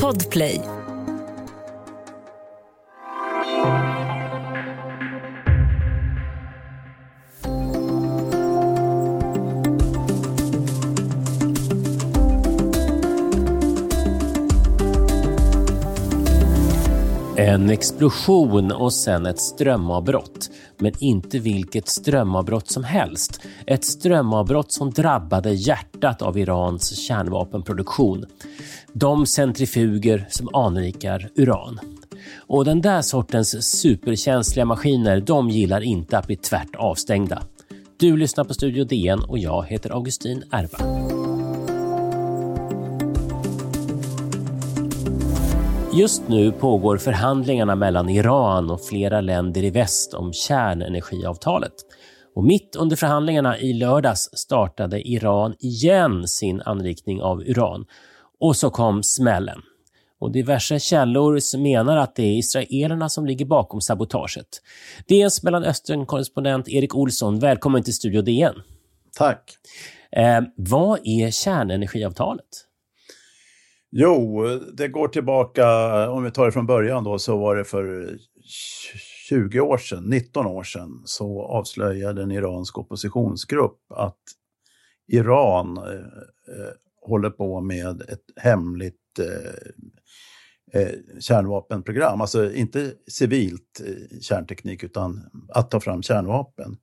Podplay En explosion och sen ett strömavbrott. Men inte vilket strömavbrott som helst. Ett strömavbrott som drabbade hjärtat av Irans kärnvapenproduktion. De centrifuger som anrikar uran. Och den där sortens superkänsliga maskiner, de gillar inte att bli tvärt avstängda. Du lyssnar på Studio DN och jag heter Augustin Erba. Just nu pågår förhandlingarna mellan Iran och flera länder i väst om kärnenergiavtalet. Och mitt under förhandlingarna i lördags startade Iran igen sin anrikning av uran. Och så kom smällen. Och diverse källor menar att det är israelerna som ligger bakom sabotaget. DNs Mellanöstern-korrespondent Erik Olsson, välkommen till Studio DN. Tack. Eh, vad är kärnenergiavtalet? Jo, det går tillbaka, om vi tar det från början då, så var det för 20 år sedan, 19 år sedan, så avslöjade en iransk oppositionsgrupp att Iran eh, eh, håller på med ett hemligt eh, eh, kärnvapenprogram, alltså inte civilt eh, kärnteknik utan att ta fram kärnvapen.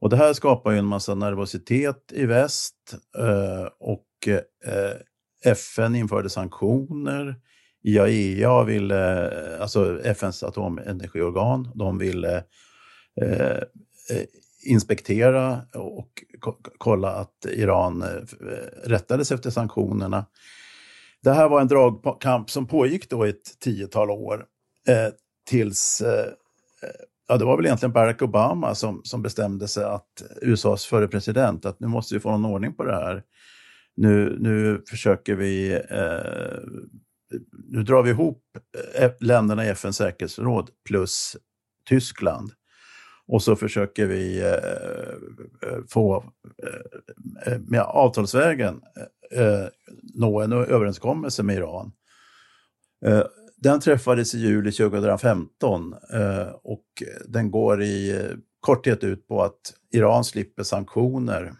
Och det här skapar ju en massa nervositet i väst eh, och eh, FN införde sanktioner. IAEA ville, alltså FNs atomenergiorgan, de ville eh, eh inspektera och kolla att Iran eh, rättade sig efter sanktionerna. Det här var en dragkamp som pågick då i ett tiotal år eh, tills eh, Ja, det var väl egentligen Barack Obama som, som bestämde sig att USAs förre president, att nu måste vi få någon ordning på det här. Nu, nu försöker vi, eh, nu drar vi ihop eh, länderna i FNs säkerhetsråd plus Tyskland. Och så försöker vi eh, eh få eh, eh med avtalsvägen nå en överenskommelse med Iran. Den träffades i juli 2015 och den går i korthet ut på att Iran slipper sanktioner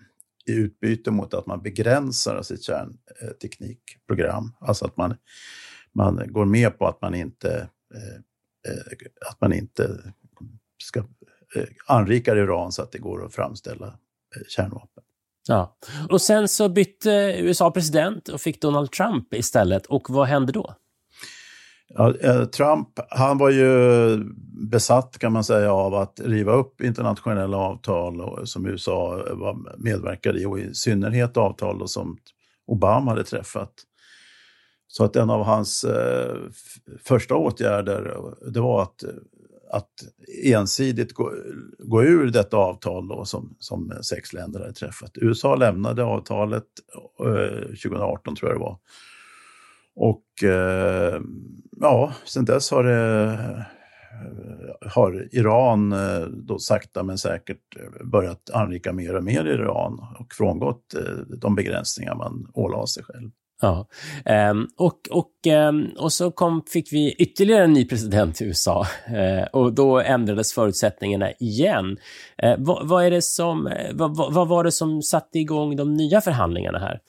i utbyte mot att man begränsar sitt kärnteknikprogram. Alltså att man, man går med på att man inte, eh, eh, att man inte ska eh, anrika uran så att det går att framställa eh, kärnvapen. Ja. Och sen så bytte USA president och fick Donald Trump istället. Och vad hände då? Ja, eh, Trump, han var ju besatt kan man säga av att riva upp internationella avtal som USA medverkade i och i synnerhet avtal som Obama hade träffat. Så att en av hans eh, första åtgärder det var att, att ensidigt gå, gå ur detta avtal då, som, som sex länder hade träffat. USA lämnade avtalet eh, 2018 tror jag det var. Och eh, ja, sen dess har, det, har Iran eh, då sakta men säkert eh, börjat anrika mer och mer Iran och frångått eh, de begränsningar man ålade sig själv. Ja, um, och, och, um, och så kom, fick vi ytterligare en ny president i USA uh, och då ändrades förutsättningarna igen. Uh, vad, vad, är det som, vad, vad var det som satte igång de nya förhandlingarna här?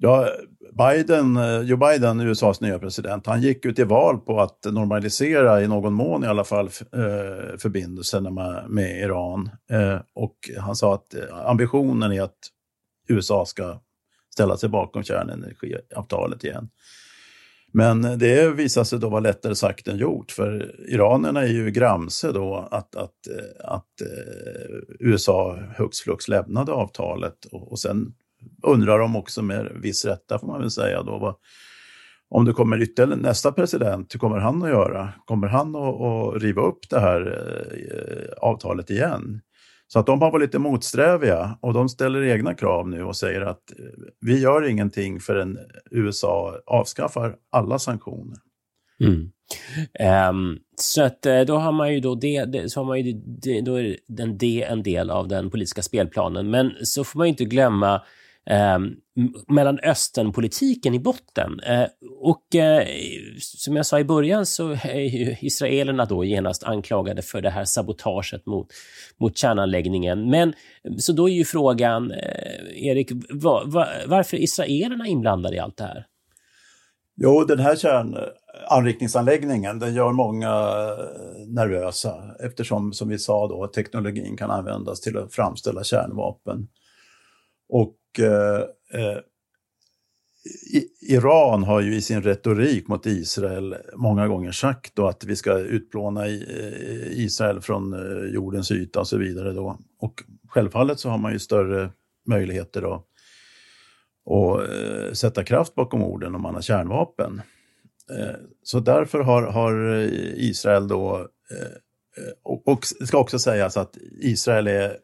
Ja, Biden, eh, Joe Biden, USAs nya president, han gick ut i val på att normalisera i någon mån i alla fall eh, förbindelserna med, med Iran. Eh, och han sa att ambitionen är att USA ska ställa sig bakom kärnenergiavtalet igen. Men det visade sig då vara lättare sagt än gjort, för iranerna är ju gramse då att, att, att USA hux flux lämnade avtalet och, och sen undrar de också med viss rätta får man väl säga då. Vad, om det kommer ytterligare nästa president, hur kommer han att göra? Kommer han att, att riva upp det här eh, avtalet igen? Så att de har varit lite motsträviga och de ställer egna krav nu och säger att eh, vi gör ingenting förrän USA avskaffar alla sanktioner. Mm. Um, så att eh, då har man ju då det så har man ju det, då är den, det en del av den politiska spelplanen. Men så får man ju inte glömma eh, Mellanösternpolitiken i botten. Eh, och eh, som jag sa i början så är ju israelerna då genast anklagade för det här sabotaget mot, mot kärnanläggningen. Men så då är ju frågan, eh, Erik, va, va, varför är israelerna inblandade i allt det här? Jo, den här kärnanrikningsanläggningen den gör många eh, nervösa eftersom, som vi sa då, teknologin kan användas till att framställa kärnvapen. Och eh, eh, Iran har ju i sin retorik mot Israel många gånger sagt då att vi ska utplåna eh, Israel från eh, jordens yta och så vidare. Då. Och självfallet så har man ju större möjligheter då att eh, sätta kraft bakom orden om man har kärnvapen. Så därför har, har Israel då, och, och det ska också sägas att Israel är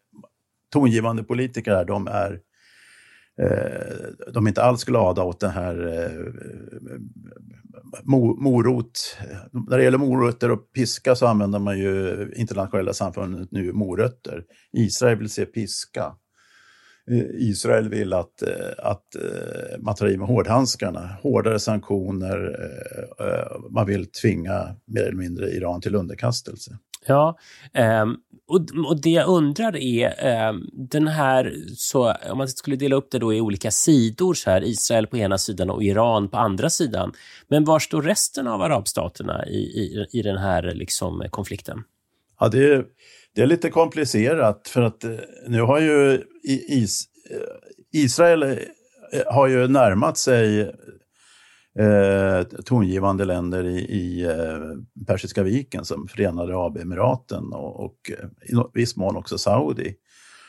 tongivande politiker här, de är Eh, de är inte alls glada åt den här eh, morot. När det gäller morötter och piska så använder man ju internationella samfundet nu morötter. Israel vill se piska. Eh, Israel vill att, att man tar i med hårdhandskarna, hårdare sanktioner, man vill tvinga mer eller mindre Iran till underkastelse. Ja, um, och, det jag undrar är, um, den här, så, om man skulle dela upp det då i olika sidor, så här, Israel på ena sidan och Iran på andra sidan. Men var står resten av arabstaterna i, i, i den här liksom, konflikten? Ja, det är, det är lite komplicerat för att eh, nu har ju is, eh, Israel eh, har ju närmat sig eh, tongivande länder i, i Persiska viken som Förenade Arabemiraten och, och i viss mån också Saudi.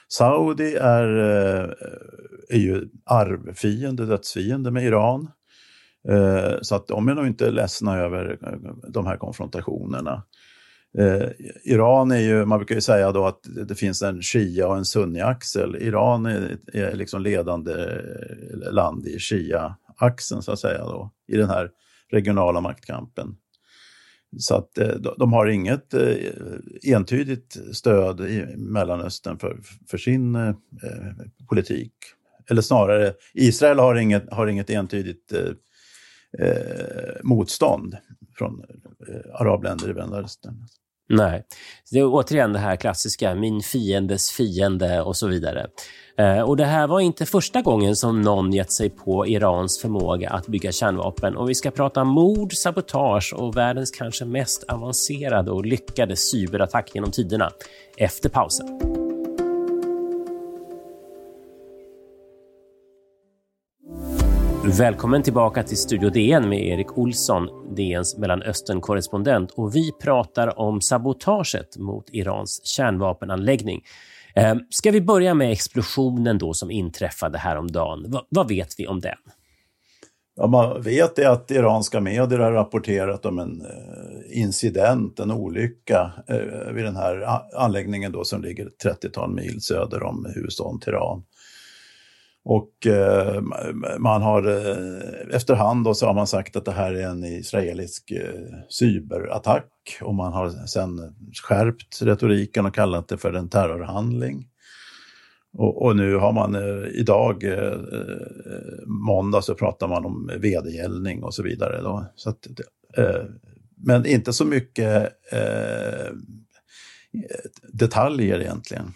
Saudi är, är ju arvfiende, dödsfiende med Iran. Så att de är nog inte ledsna över de här konfrontationerna. Eh, Iran är ju, man brukar ju säga då att det finns en shia och en sunni-axel. Iran är, är liksom ledande eh, land i shia axeln så att säga då, i den här regionala maktkampen. Så att eh, de har inget eh, entydigt stöd i Mellanöstern för, för sin eh, politik. Eller snarare, Israel har inget, har inget entydigt eh, eh, motstånd från arabländer i Mellanöstern. Nej, det är återigen det här klassiska min fiendes fiende och så vidare. Eh, och Det här var inte första gången som någon gett sig på Irans förmåga att bygga kärnvapen. Och Vi ska prata mord, sabotage och världens kanske mest avancerade och lyckade cyberattack genom tiderna efter pausen. Välkommen tillbaka till Studio DN med Erik Olsson, DNs Mellanöstern-korrespondent. Och vi pratar om sabotaget mot Irans kärnvapenanläggning. Ehm, ska vi börja med explosionen då som inträffade häromdagen? V vad vet vi om den? Ja, man vet det att iranska medier har rapporterat om en eh, incident, en olycka eh, vid den här anläggningen då som ligger 30-tal mil söder om huvudstaden Teheran. Och eh, man har eh, efterhand då så har man sagt att det här är en israelisk eh, cyberattack och man har sen skärpt retoriken och kallat det för en terrorhandling. Och, och nu har man eh, idag, eh, eh måndag, så pratar man om vedergällning och så vidare. Då. Så att, eh, men inte så mycket eh, detaljer egentligen.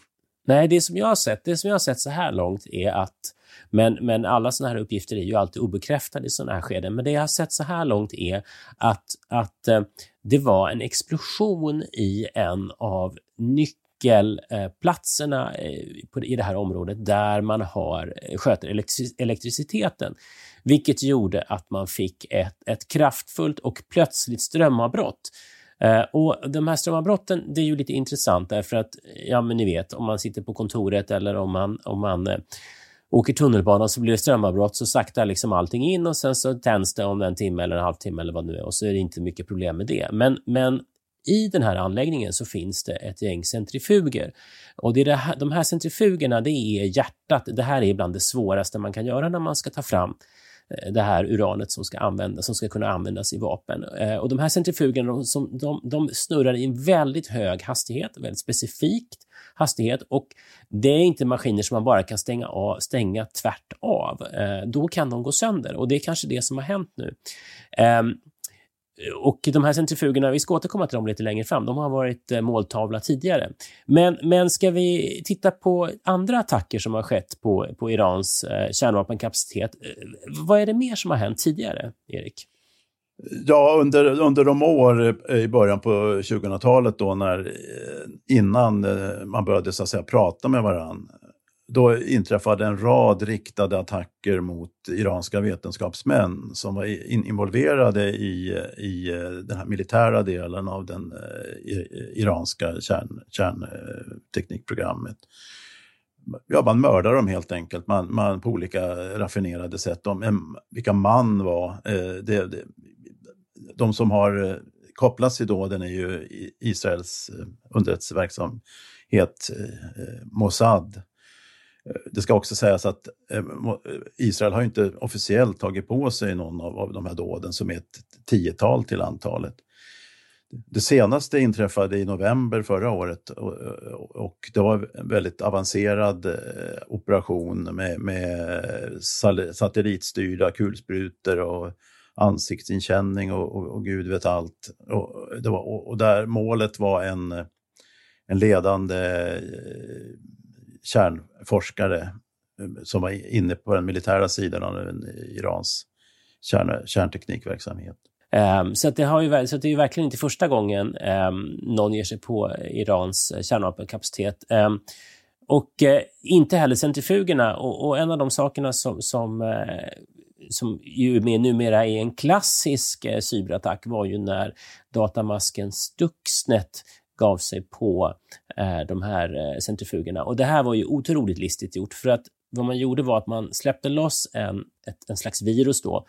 Nej, det som jag har sett, det som jag har sett så här långt är att men, men alla sådana här uppgifter är ju alltid obekräftade i sådana här skeden. Men det jag har sett så här långt är att, att eh, det var en explosion i en av nyckelplatserna eh, i det här området där man har, eh, sköter elektriciteten, vilket gjorde att man fick ett, ett kraftfullt och plötsligt strömavbrott. Och De här strömavbrotten det är ju lite intressant därför att, ja men ni vet, om man sitter på kontoret eller om man, om man åker tunnelbana så blir det strömavbrott så saktar liksom allting in och sen så tänds det om en timme eller en halvtimme eller vad det nu är och så är det inte mycket problem med det. Men, men i den här anläggningen så finns det ett gäng centrifuger. Och det är det här, de här centrifugerna, det är hjärtat. Det här är bland det svåraste man kan göra när man ska ta fram Eh, det här uranet som ska, användas, som ska kunna användas i vapen. Eh, och de här centrifugerna de, de, de snurrar i en väldigt hög hastighet, väldigt specifikt hastighet och det är inte maskiner som man bara kan stänga, av, stänga tvärt av. Eh, då kan de gå sönder och det är kanske det som har hänt nu. Ehm, och de här centrifugerna, vi ska återkomma till dem lite längre fram, de har varit eh, måltavla tidigare. Men, men ska vi titta på andra attacker som har skett på, på Irans eh, kärnvapenkapacitet, eh, vad är det mer som har hänt tidigare, Erik? Ja, under, under de år i början på 2000-talet då när innan man började så att säga prata med varandra då inträffade en rad riktade attacker mot iranska vetenskapsmän som var involverade i, i eh, den här militära delen av den eh, iranska kärn, kärnteknikprogrammet. Ja, man mördade dem helt enkelt man, man, på olika raffinerade sätt. De, vilka man var, eh, det, det, de som har kopplats till dåden är ju Israels underrättelseverksamhet eh, Mossad. Eh, det ska också sägas att eh, eh, Israel har inte officiellt tagit på sig någon av, de här dåden som är ett tiotal till antalet. Det senaste inträffade i november förra året och det var en väldigt avancerad operation med, med satellitstyrda kulsprutor och ansiktsinkänning och, och, och Gud vet allt. Och, det var, och, där målet var en, en ledande kärnforskare eh, som var inne på den militära sidan av Irans kärn, kärnteknikverksamhet. Um, så, det har ju, så det är ju verkligen inte första gången um, någon ger sig på Irans eh, kärnvapenkapacitet. Um, och uh, inte heller centrifugerna. Och, och, en av de sakerna som, som uh, som ju med numera är en klassisk eh, cyberattack var ju när datamasken Stuxnet gav sig på eh, de här eh, centrifugerna. Och det här var ju otroligt listigt gjort för att vad man gjorde var att man släppte loss en, ett, en slags virus då.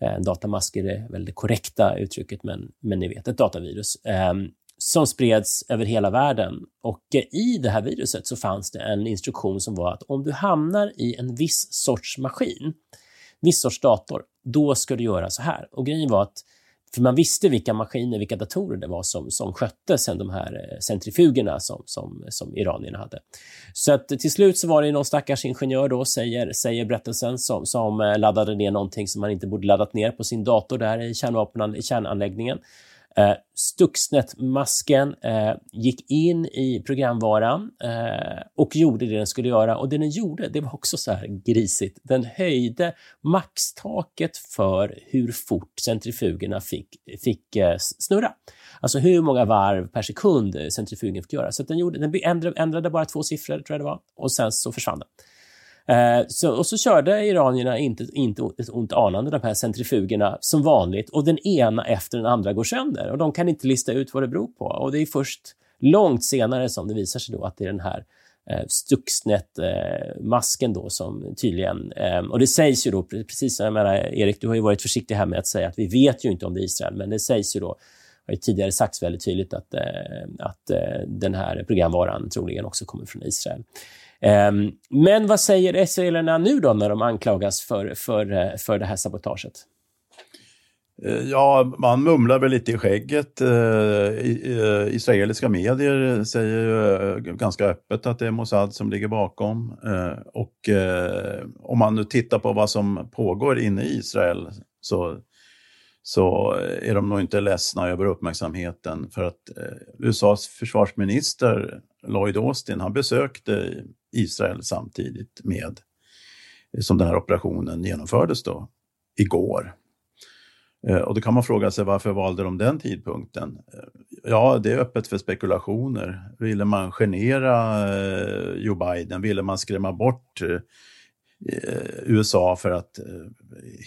Eh, en datamask är det väl det korrekta uttrycket, men, men ni vet, ett datavirus. Eh, som spreds över hela världen. Och eh, i det här viruset så fanns det en instruktion som var att om du hamnar i en viss sorts maskin, viss sorts dator, då ska du göra så här. Och grejen var att för man visste vilka maskiner, vilka datorer det var som, som skötte sen de här eh, centrifugerna som, som, som iranierna hade. Så att till slut så var det någon stackars ingenjör då, säger, säger berättelsen, som, som eh, laddade ner någonting som man inte borde laddat ner på sin dator där i, kärnvapen, i kärnanläggningen. Eh, Stuxnet-masken eh, gick in i programvaran eh, och gjorde det den skulle göra. Och det den gjorde, det var också så här grisigt. Den höjde maxtaket för hur fort centrifugerna fick, fick eh, snurra. Alltså hur många varv per sekund centrifugen fick göra. Så den, gjorde, den ändrade, ändrade bara två siffror, tror jag det var, och sen så försvann den. Eh, så, och så körde iranierna inte, inte ont anande de här centrifugerna som vanligt och den ena efter den andra går sönder och de kan inte lista ut vad det beror på. Och det är först långt senare som det visar sig då att det är den här eh, Stuxnet-masken eh, då som tydligen... Eh, och det sägs ju då, precis som jag menar, Erik, du har ju varit försiktig här med att säga att vi vet ju inte om det är Israel, men det sägs ju då har ju tidigare sagts väldigt tydligt att, eh, att eh, den här programvaran troligen också kommer från Israel. Ehm, men vad säger israelerna nu då när de anklagas för, för, eh, för det här sabotaget? Eh, ja, man mumlar väl lite i skägget. Eh, israeliska medier säger ganska öppet att det är Mossad som ligger bakom. Och om man nu tittar på vad som pågår inne i Israel så, så är de nog inte ledsna över uppmärksamheten. För att USAs försvarsminister Lloyd Austin, han besökte Israel samtidigt med eh, som den här operationen genomfördes då, igår. Eh, och då kan man fråga sig varför valde de den tidpunkten? Eh, ja, det är öppet för spekulationer. Ville man genera Joe Biden? Ville man skrämma bort USA för att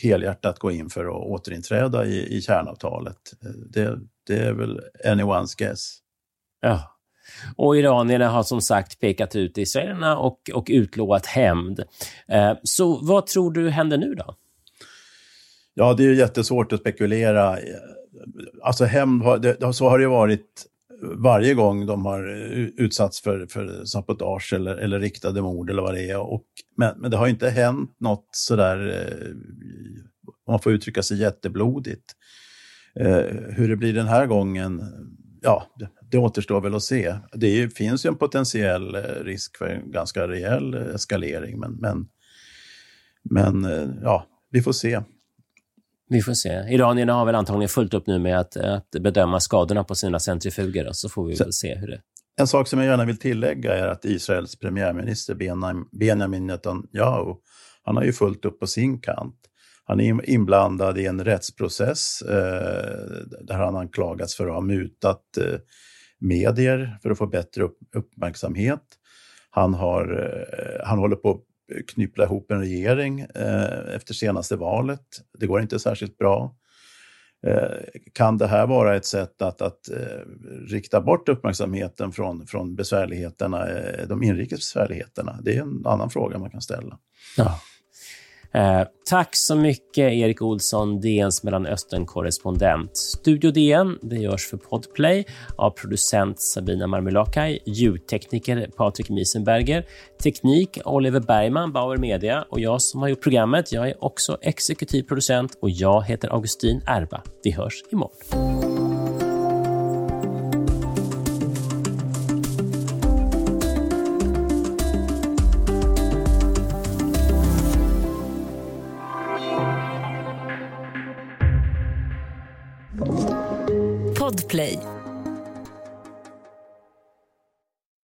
helhjärtat gå in för att återinträda i, i kärnavtalet? Det, det är väl anyone's guess. Ja. Och iranierna har som sagt pekat ut israelerna och, och utlovat hämnd. Eh, så vad tror du händer nu då? Ja, det är jättesvårt att spekulera. Alltså hämnd, så har det varit varje gång de har utsatts för, för sabotage eller, eller riktade mord eller vad det är. Och, men, men det har inte hänt något sådär om man får uttrycka sig jätteblodigt. Eh, hur det blir den här gången, ja, det, återstår väl att se. Det finns ju en potentiell risk för en ganska rejäl eskalering, men, men, men ja, vi får se. Vi får se. Iranierna har väl antagligen fullt upp nu med att, att bedöma skadorna på sina centrifuger, så får vi så, väl se hur det... En sak som jag gärna vill tillägga är att Israels premiärminister Benjamin Netanyahu, han har ju fullt upp på sin kant. Han är inblandad i en rättsprocess eh, där han anklagats för att ha mutat eh, medier för att få bättre uppmärksamhet. Han, har, eh, han håller på att knyppla ihop en regering eh, efter senaste valet. Det går inte särskilt bra. Eh, kan det här vara ett sätt att, att rikta bort uppmärksamheten från, från besvärligheterna, de inrikes besvärligheterna? Det är en annan fråga man kan ställa. Ja. Eh, tack så mycket, Erik Olsson, DNs Mellanöstern-korrespondent. Studio DN det görs för Podplay av producent Sabina Marmelakai, ljudtekniker Patrik Miesenberger, teknik Oliver Bergman, Bauer Media och jag som har gjort programmet. Jag är också exekutiv producent och jag heter Augustin Erba. Vi hörs imorgon.